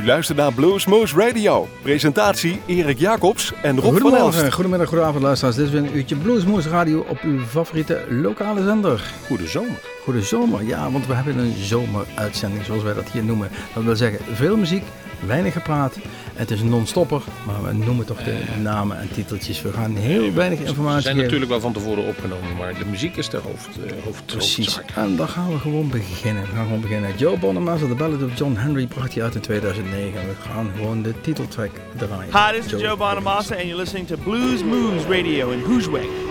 U luistert naar Bluesmoose Radio. Presentatie Erik Jacobs en Rob van Elst. Goedemiddag, goedenavond luisteraars. Dit is weer een uurtje Bluesmoose Radio op uw favoriete lokale zender. Goede zomer. Goede zomer, ja, want we hebben een zomeruitzending zoals wij dat hier noemen. Dat wil zeggen, veel muziek, weinig gepraat. Het is een non-stopper, maar we noemen toch de namen en titeltjes. We gaan heel weinig informatie Ze zijn geven. natuurlijk wel van tevoren opgenomen, maar de muziek is de hoofd, eh, hoofd, Precies. En dan gaan we gewoon beginnen. We gaan gewoon beginnen. Joe Bonamassa, The Ballad of John Henry, bracht hij uit in 2009. We gaan gewoon de titeltrack draaien. Hi, this is Joe Bonamassa, and you're listening to Blues Moves Radio in Hoosweg.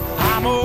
I'm a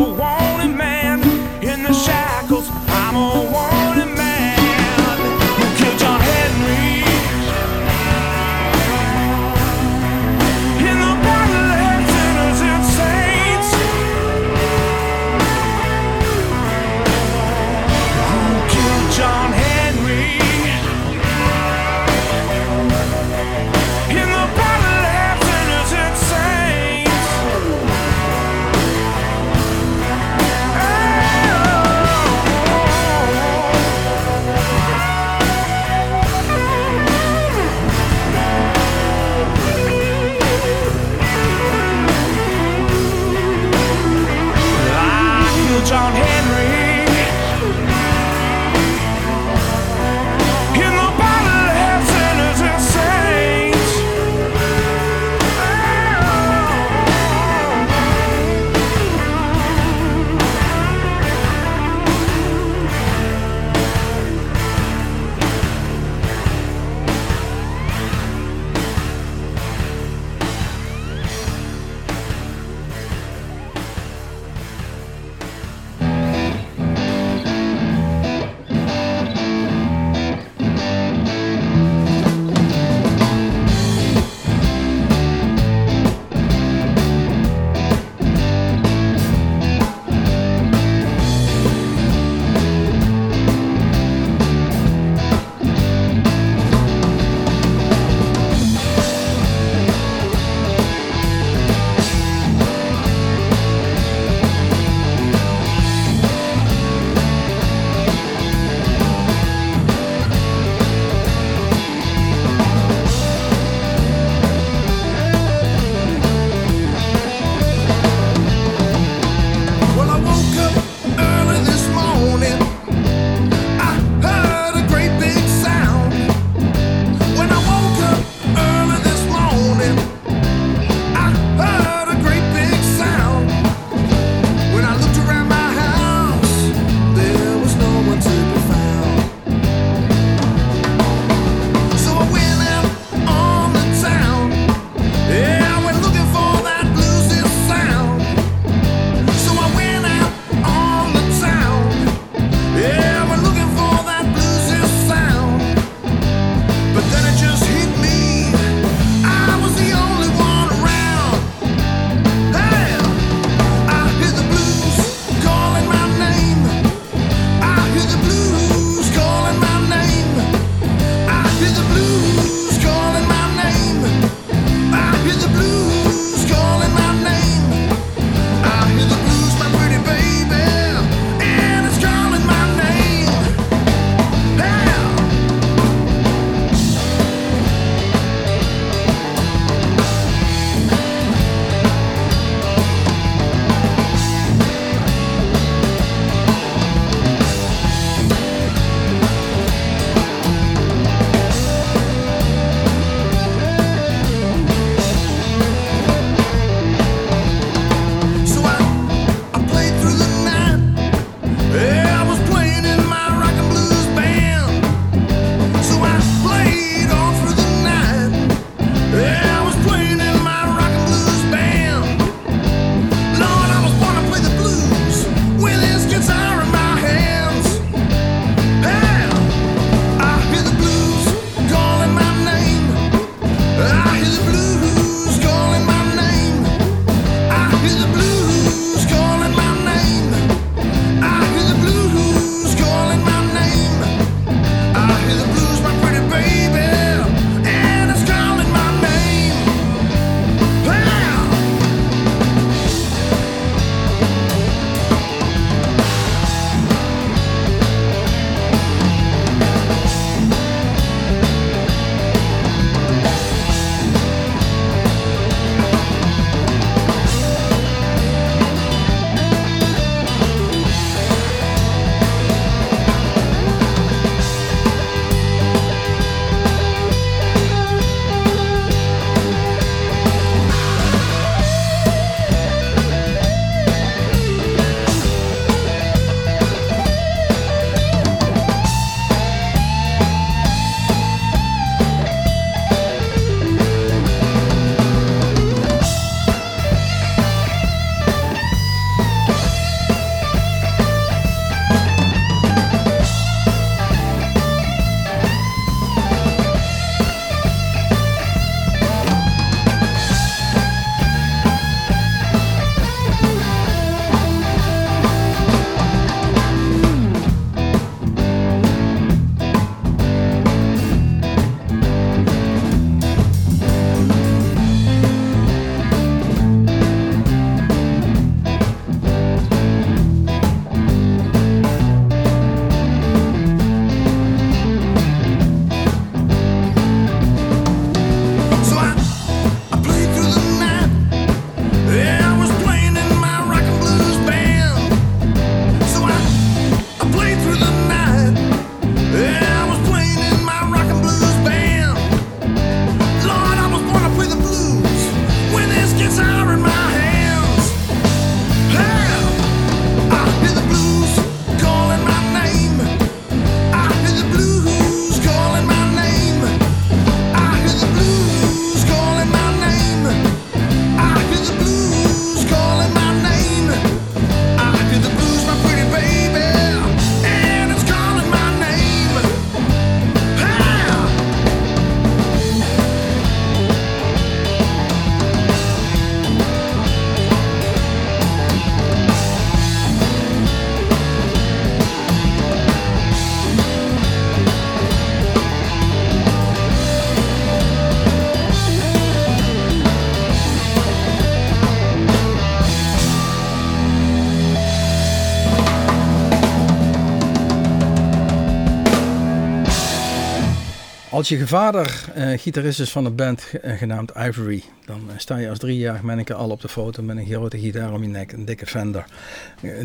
Als je vader eh, gitarist is van een band eh, genaamd Ivory, dan eh, sta je als driejarig manneke al op de foto met een grote gitaar om je nek, een dikke Fender.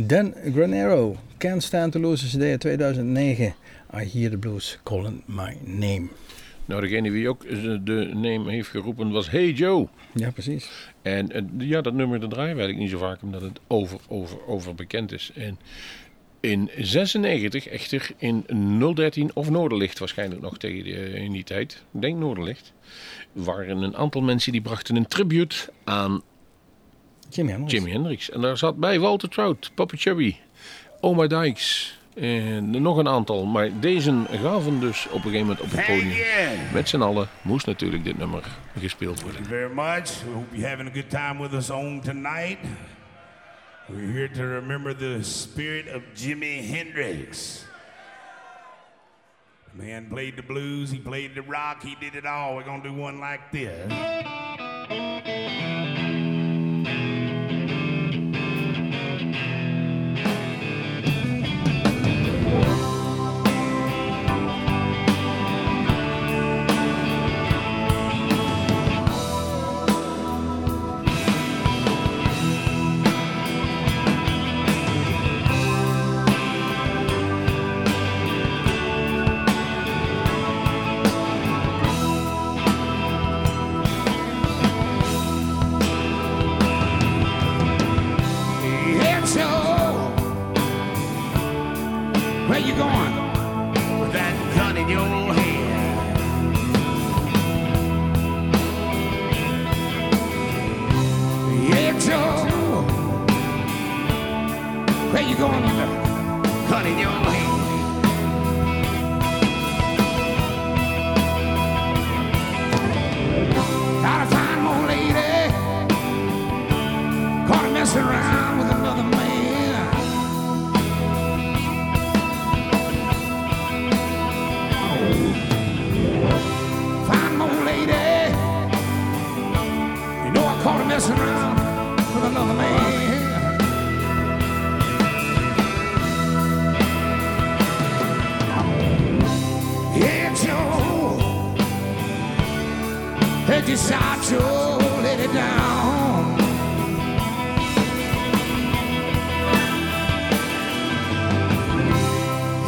Dan Granero, Can't Stand to Lose, CD uit 2009. I Hear the Blues Calling My Name. Nou, degene die ook de name heeft geroepen was Hey Joe. Ja, precies. En ja, dat nummer dat draaien we eigenlijk niet zo vaak, omdat het over, over, over bekend is. En in 96, echter in 013 of Noorderlicht waarschijnlijk nog tegen die, eh, in die tijd, ik denk Noorderlicht, waren een aantal mensen die brachten een tribute aan Jimmy Hendrix. Jimi Hendrix. En daar zat bij Walter Trout, Papa Chubby, Oma Dykes en nog een aantal. Maar deze gaven dus op een gegeven moment op het podium. Met z'n allen moest natuurlijk dit nummer gespeeld worden. Thank you very much. We hope you're having a good time with us on tonight. We're here to remember the spirit of Jimi Hendrix. The man played the blues, he played the rock, he did it all. We're gonna do one like this. You shot Joe, let it down.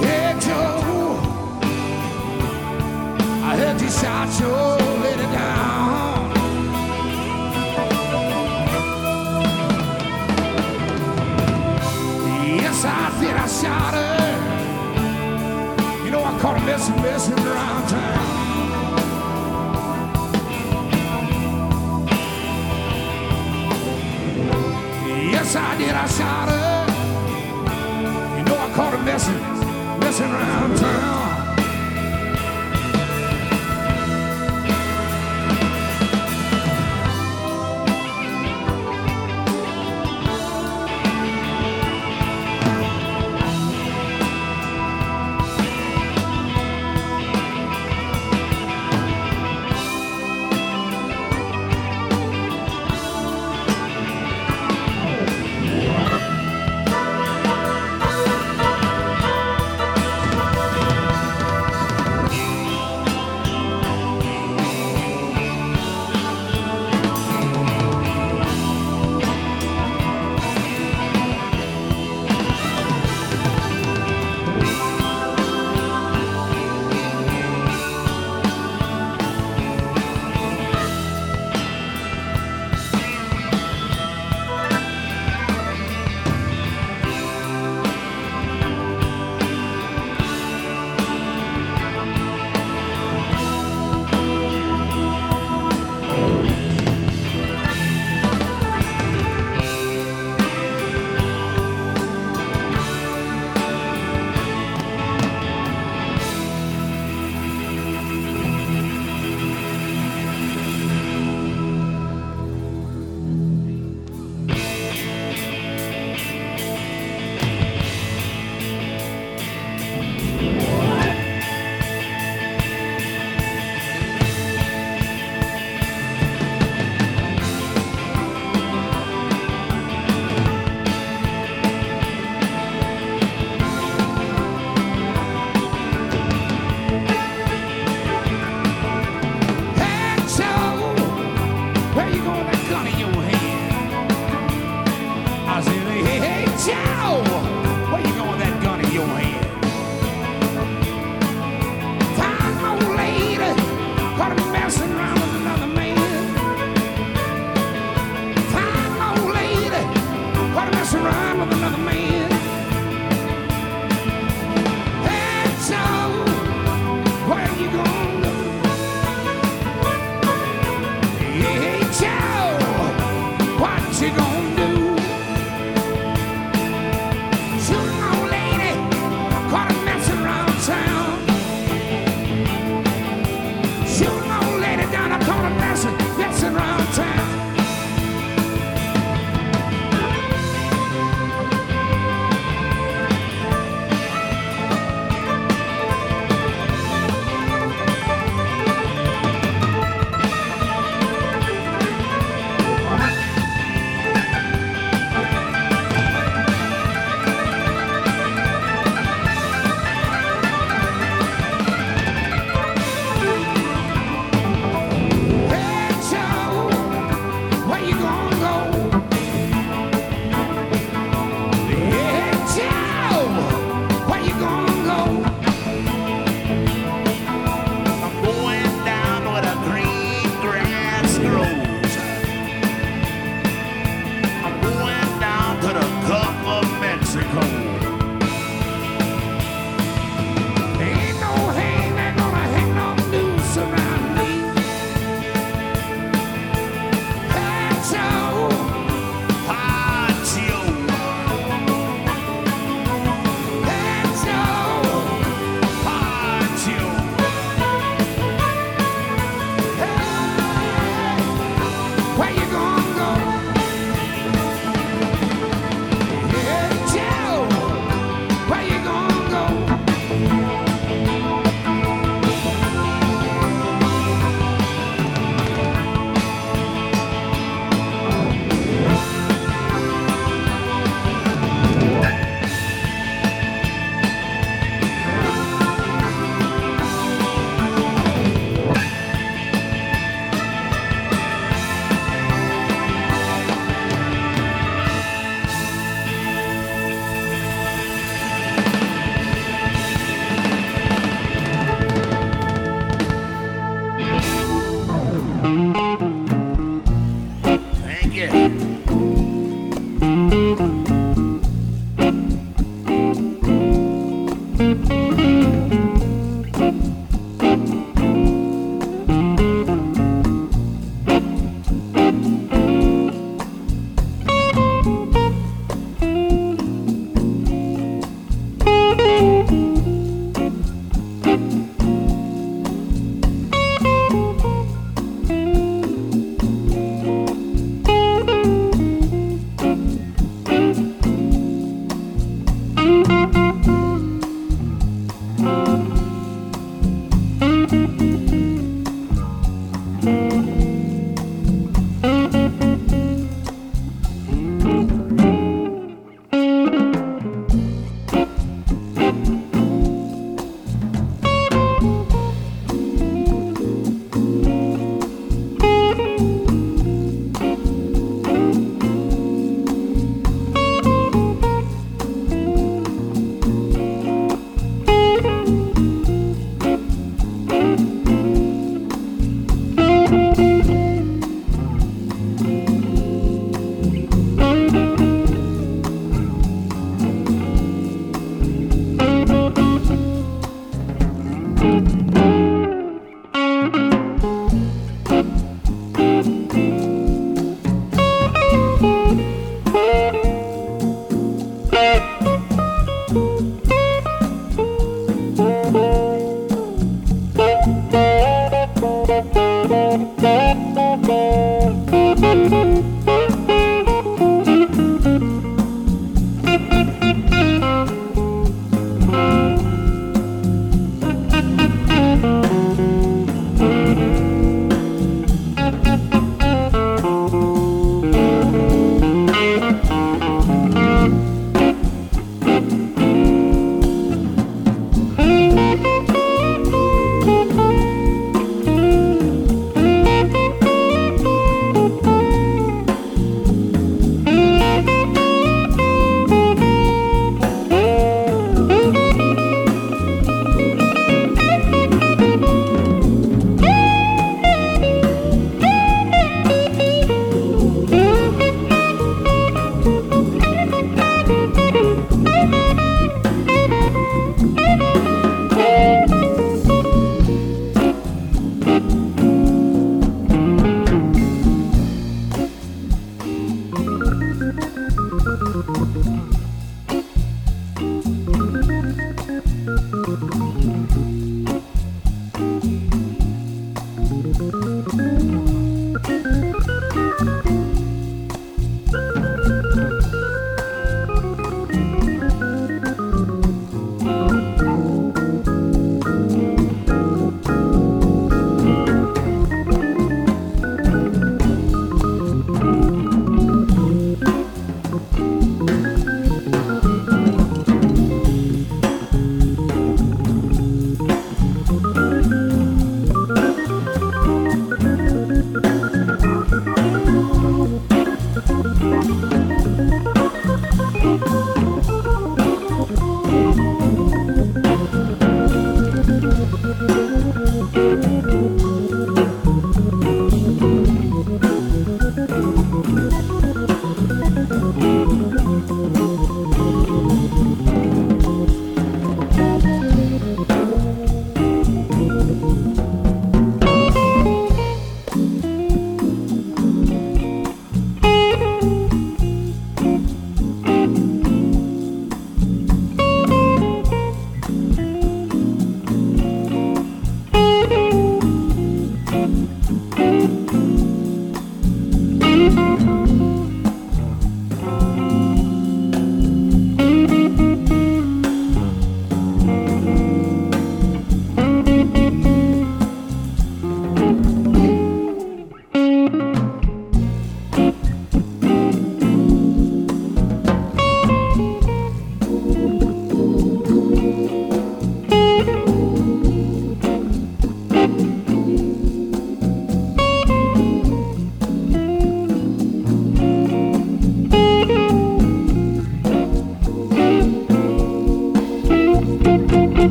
Yeah, Joe. I heard you shout your lady down. Yes, I did. I shot her. You know, I caught her messing, messing around town. Yes, I did. I shot her. You know I caught her messing, messing around town.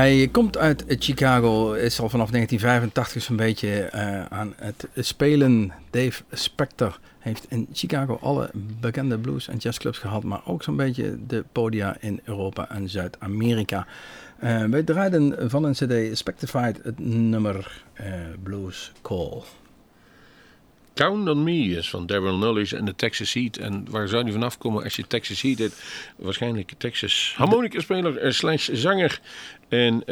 Hij komt uit Chicago, is al vanaf 1985 zo'n beetje uh, aan het spelen. Dave Spector heeft in Chicago alle bekende blues- en jazzclubs gehad, maar ook zo'n beetje de podia in Europa en Zuid-Amerika. Uh, wij draaiden van een CD Spectified het nummer uh, Blues Call. Count on Me is van Daryl Nullish en de Texas Heat. En waar zou die vanaf komen als je Texas Heat heet? Waarschijnlijk Texas harmonica-speler slash zanger. En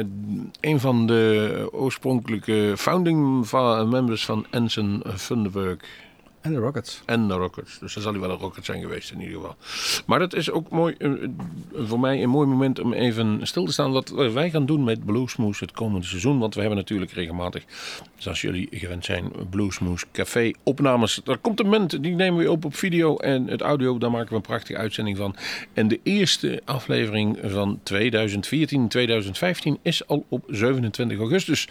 een van de oorspronkelijke founding members van Anson Funderburg. En de Rockets. En de Rockets. Dus dan zal hij wel een Rocket zijn geweest in ieder geval. Maar dat is ook mooi, eh, voor mij een mooi moment om even stil te staan. Wat wij gaan doen met Bluesmoes het komende seizoen. Want we hebben natuurlijk regelmatig, zoals jullie gewend zijn, Bluesmoes Café opnames. Er komt een moment, die nemen we op op video en het audio. Daar maken we een prachtige uitzending van. En de eerste aflevering van 2014-2015 is al op 27 augustus.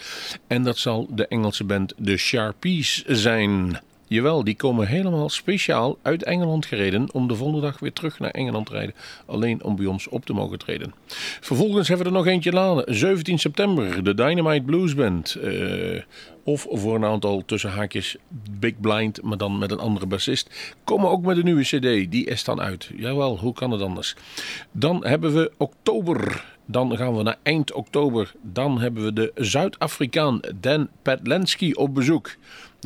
En dat zal de Engelse band The Sharpies zijn. Jawel, die komen helemaal speciaal uit Engeland gereden om de volgende dag weer terug naar Engeland te rijden. Alleen om bij ons op te mogen treden. Vervolgens hebben we er nog eentje laden. 17 september, de Dynamite Blues Band. Uh, of voor een aantal tussen haakjes Big Blind, maar dan met een andere bassist. Komen ook met een nieuwe cd, die is dan uit. Jawel, hoe kan het anders? Dan hebben we oktober. Dan gaan we naar eind oktober. Dan hebben we de Zuid-Afrikaan Dan Petlensky op bezoek.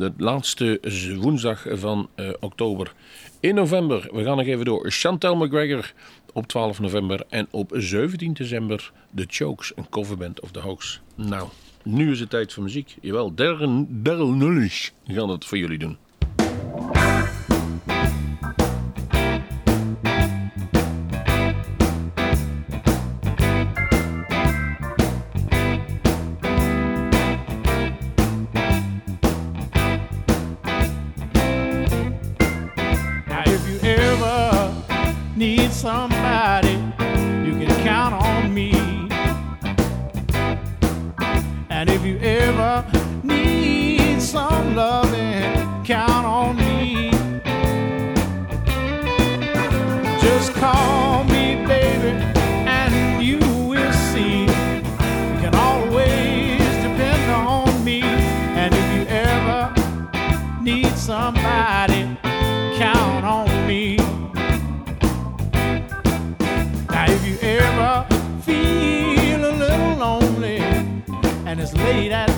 De laatste woensdag van uh, oktober. In november, we gaan nog even door. Chantel McGregor op 12 november. En op 17 december de Chokes, een coverband of the Hoax. Nou, nu is het tijd voor muziek. Jawel, Daryl, Nullish gaan het voor jullie doen. Somebody, you can count on me. And if you ever need some loving, late at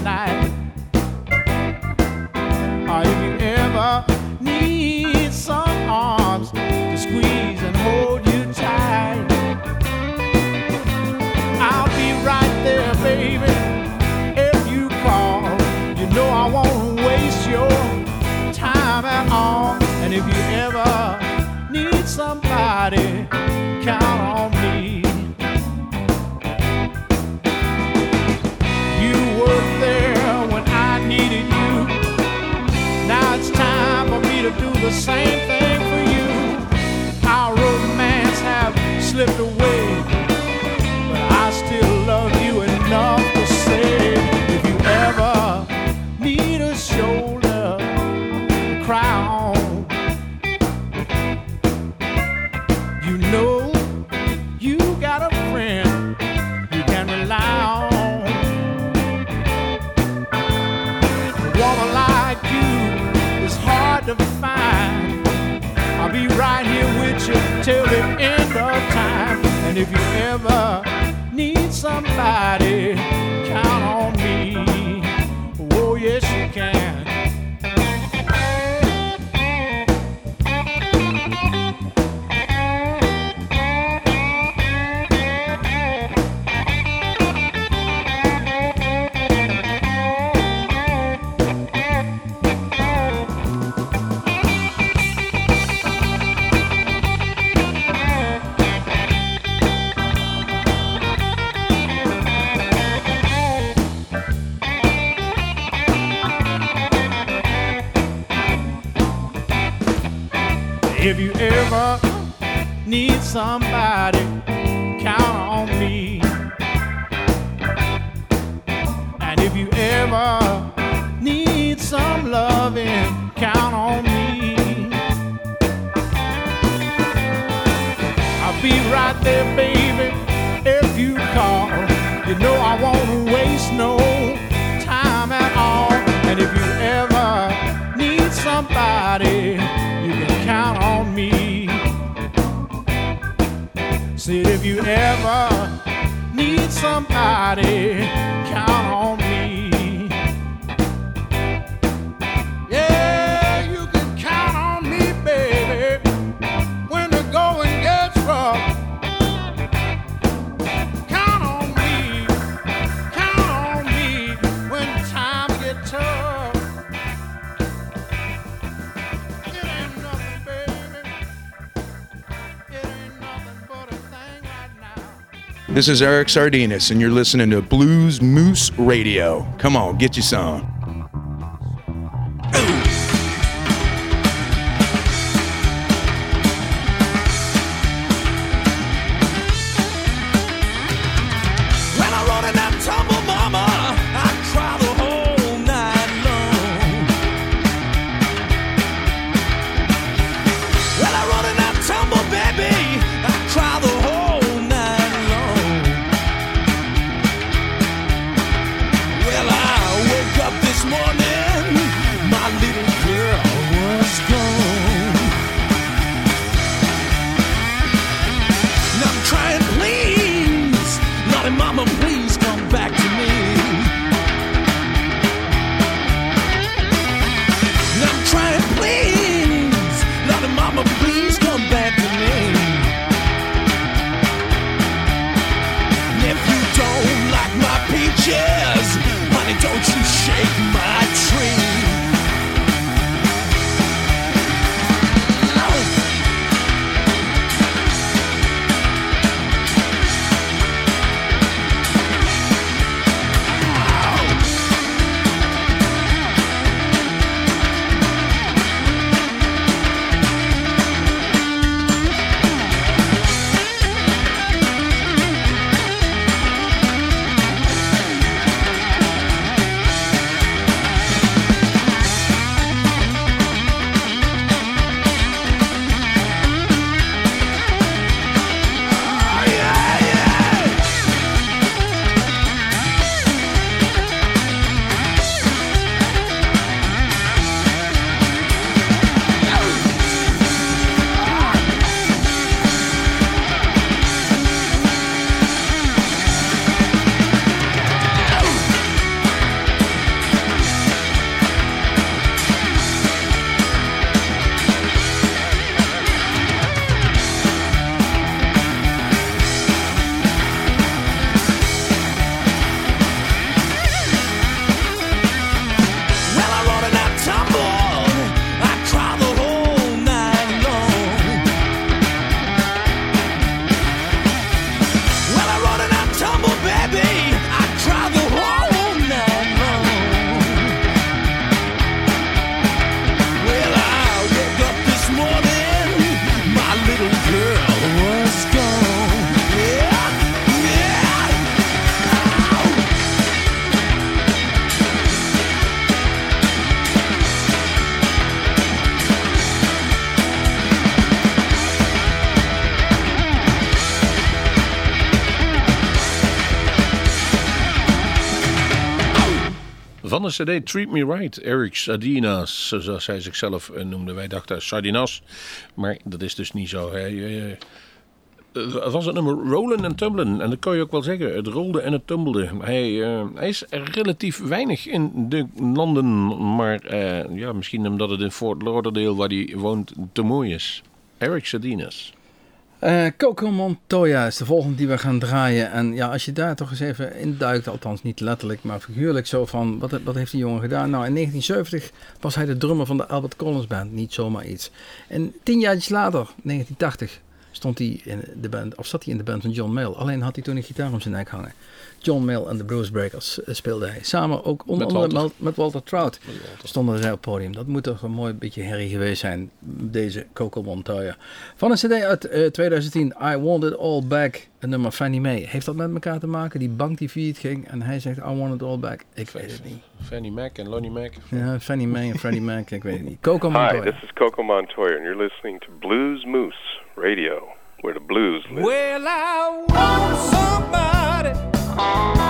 the same if you ever This is Eric Sardinas, and you're listening to Blues Moose Radio. Come on, get you some. Van Treat Me Right, Eric Sardinas, zoals hij zichzelf eh, noemde. Wij dachten Sardinas, maar dat is dus niet zo. Hij, eh, was het nummer Rollen en Tumblen. En dat kan je ook wel zeggen. Het rolde en het tumbelde. Hij, eh, hij is relatief weinig in de landen. Maar ja, misschien omdat het in Fort Lauderdale, waar hij woont, te mooi is. Eric Sardinas. Eh, Coco Montoya is de volgende die we gaan draaien. En ja, als je daar toch eens even induikt, althans niet letterlijk, maar figuurlijk zo van, wat, heeft die jongen gedaan? Nou, in 1970 was hij de drummer van de Albert Collins Band, niet zomaar iets. En tien jaar later, 1980, stond hij in de band, of zat hij in de band van John Mayall. Alleen had hij toen een gitaar om zijn nek hangen. John Mayall en de Bluesbreakers eh, speelde hij. Samen ook onder Met andere Walter. met, met Walter Trout Met Walter. stonden zij op het podium. Dat moet toch een mooi beetje herrie geweest zijn, deze Coco Montoya. Van een cd uit eh, 2010, I Want It All Back, een nummer Fannie Mae. Heeft dat met elkaar te maken? Die bank die failliet ging en hij zegt I Want It All Back. Ik weet het niet. Fanny Mac en Lonnie Mac. Ja, Fannie Mae en Freddie Mac, ik weet het niet. Coco Hi, Montoya. this is Coco Montoya, and you're listening to Blues Moose Radio. where the blues live. Well, I want somebody to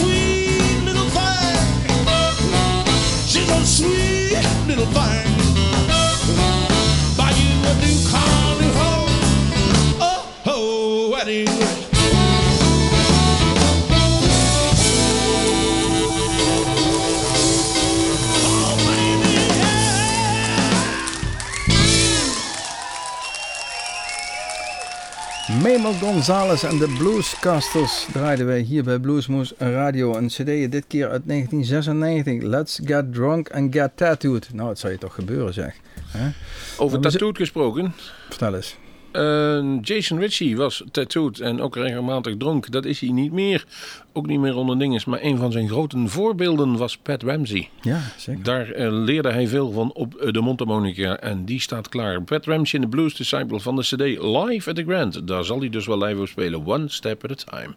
sweet little thing. She's a sweet little thing. Memo Gonzalez en de Bluescasters draaiden wij hier bij Bluesmoose Radio. Een cd dit keer uit 1996. Let's Get Drunk and Get Tattooed. Nou, het zou je toch gebeuren zeg. Over we tattooed gesproken. Vertel eens. Eh, Jason Ritchie was tattooed en ook regelmatig dronk. Dat is hij niet meer. Ook niet meer onder dinges. Maar een van zijn grote voorbeelden was Pat Ramsey. Ja, zeker. Daar eh, leerde hij veel van op eh, de mondharmonica. En die staat klaar. Pat Ramsey in de Blues Disciple van de CD Live at the Grand. Daar zal hij dus wel live op spelen. One step at a time.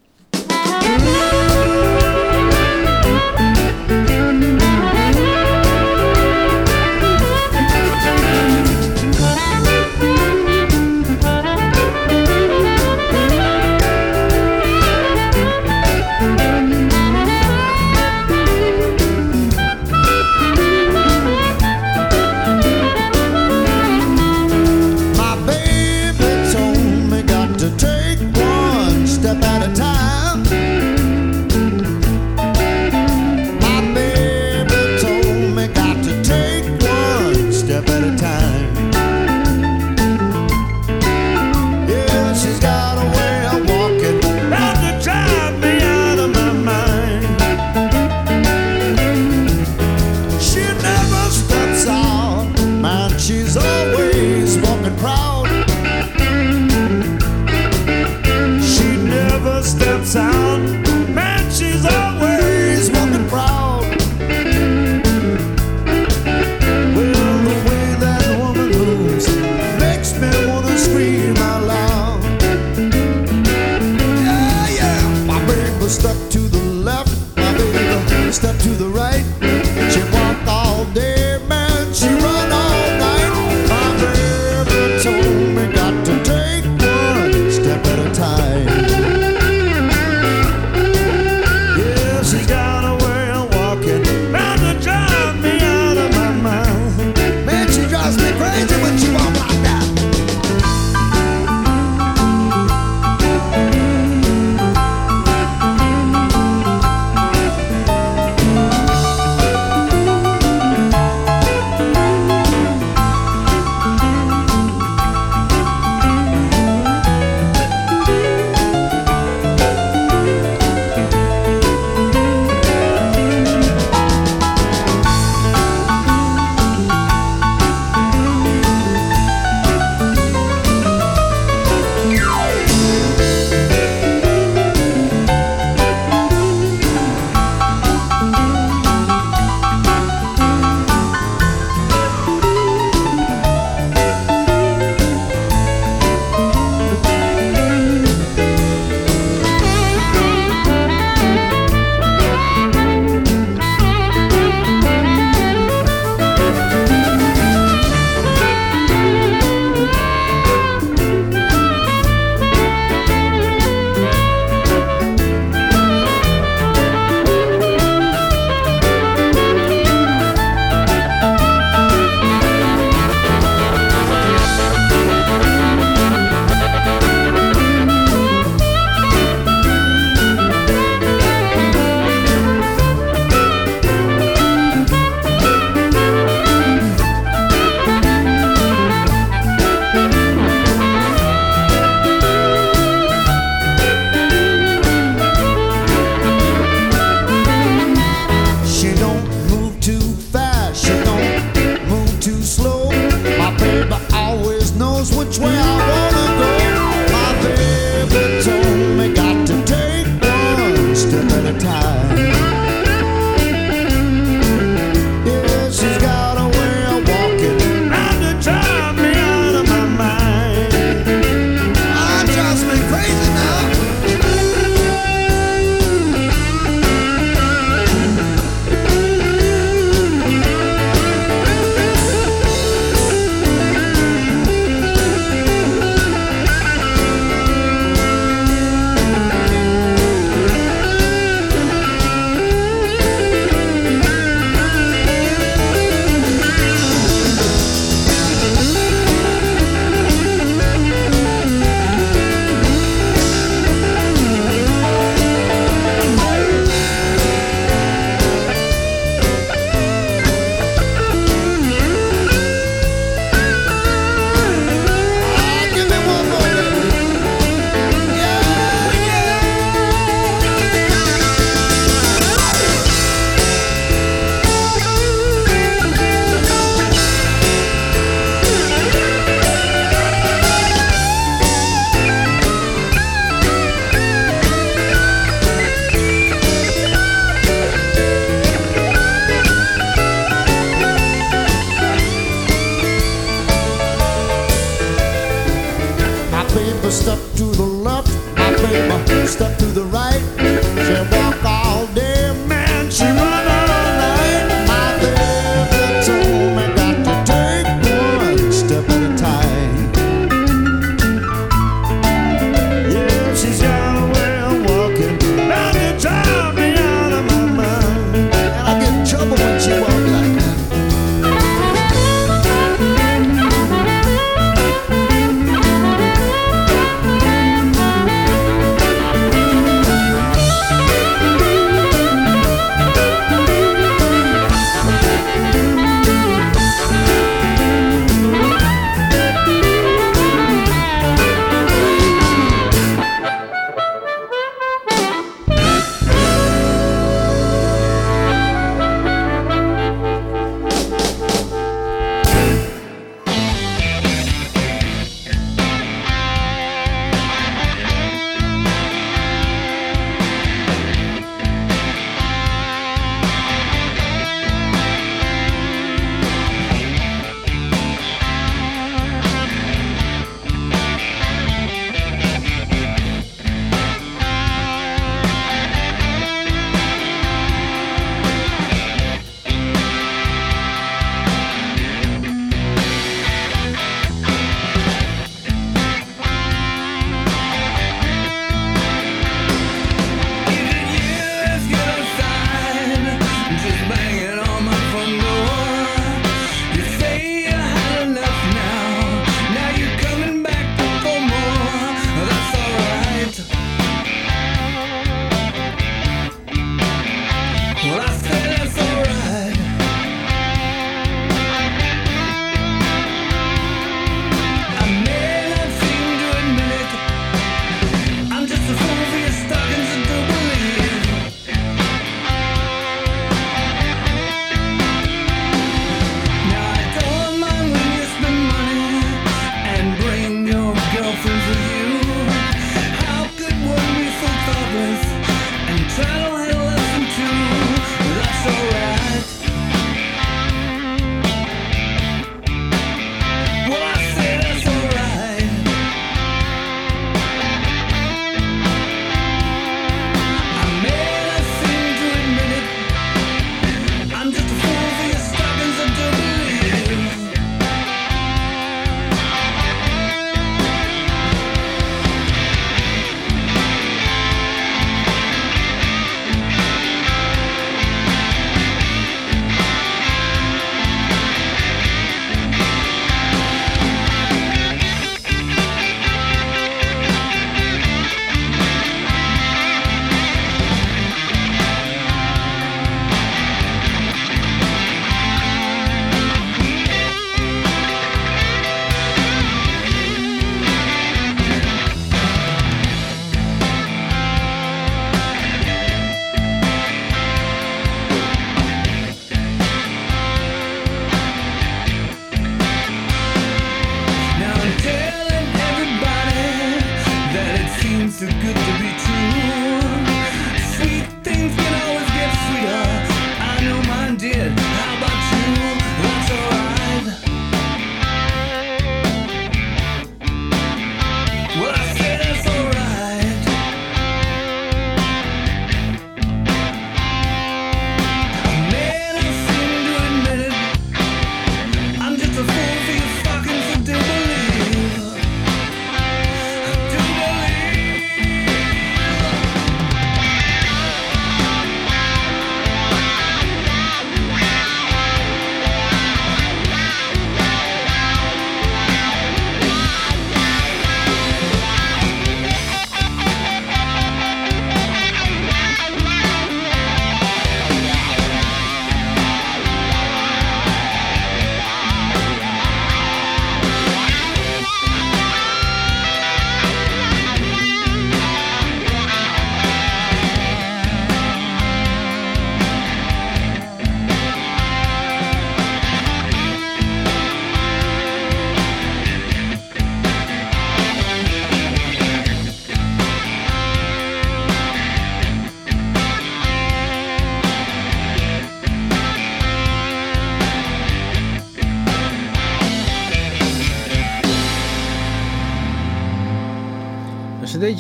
seems too good to be true.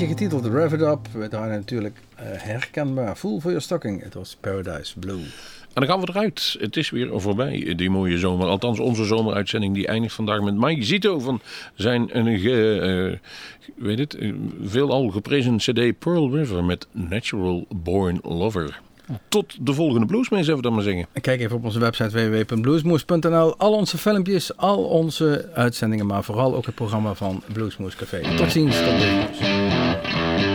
Getiteld Rev It Up. Draaien natuurlijk eh, herkenbaar Fool for Your Stocking. Het was Paradise Blue. En dan gaan we eruit. Het is weer voorbij, die mooie zomer. Althans, onze zomeruitzending die eindigt vandaag met Mike Zito van zijn een ge, eh, weet het, eh, veelal geprezen cd Pearl River met Natural Born Lover. Tot de volgende bluesmees, even dan maar zeggen. En Kijk even op onze website www.bluesmoes.nl. Al onze filmpjes, al onze uitzendingen, maar vooral ook het programma van Bluesmoes Café. Tot ziens, tot Bluesmoes.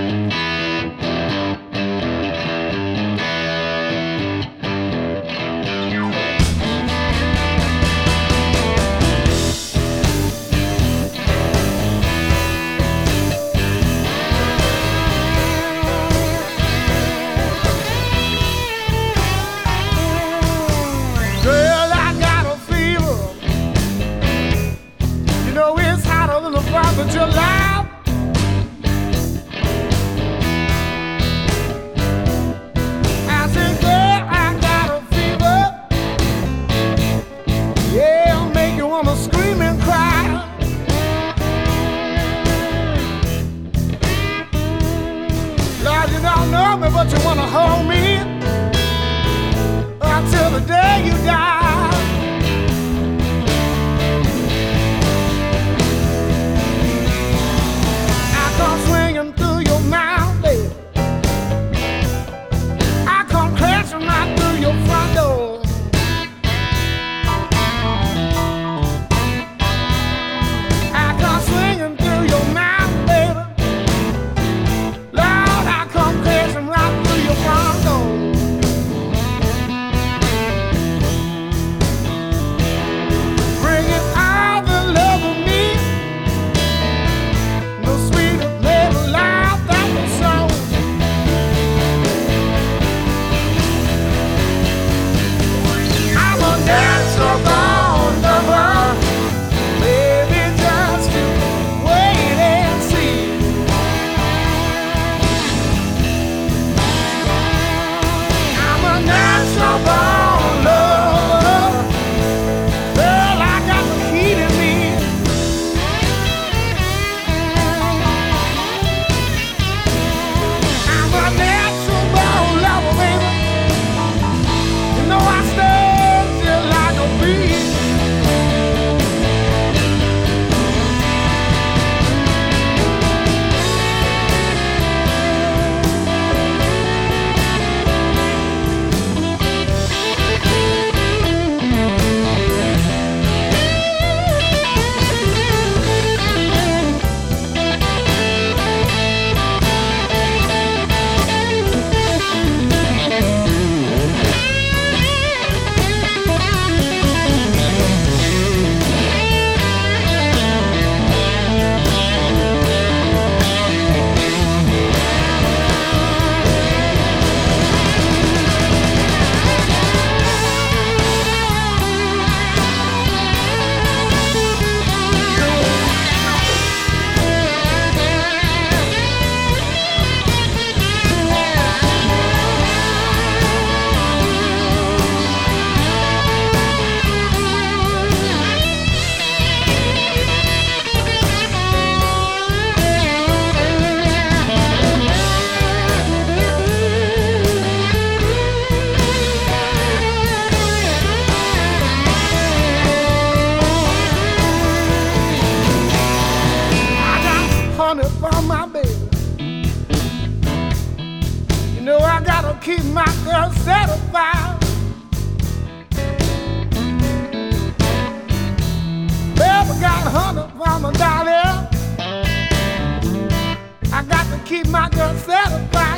got a hundred from a dollar. I got to keep my girl satisfied.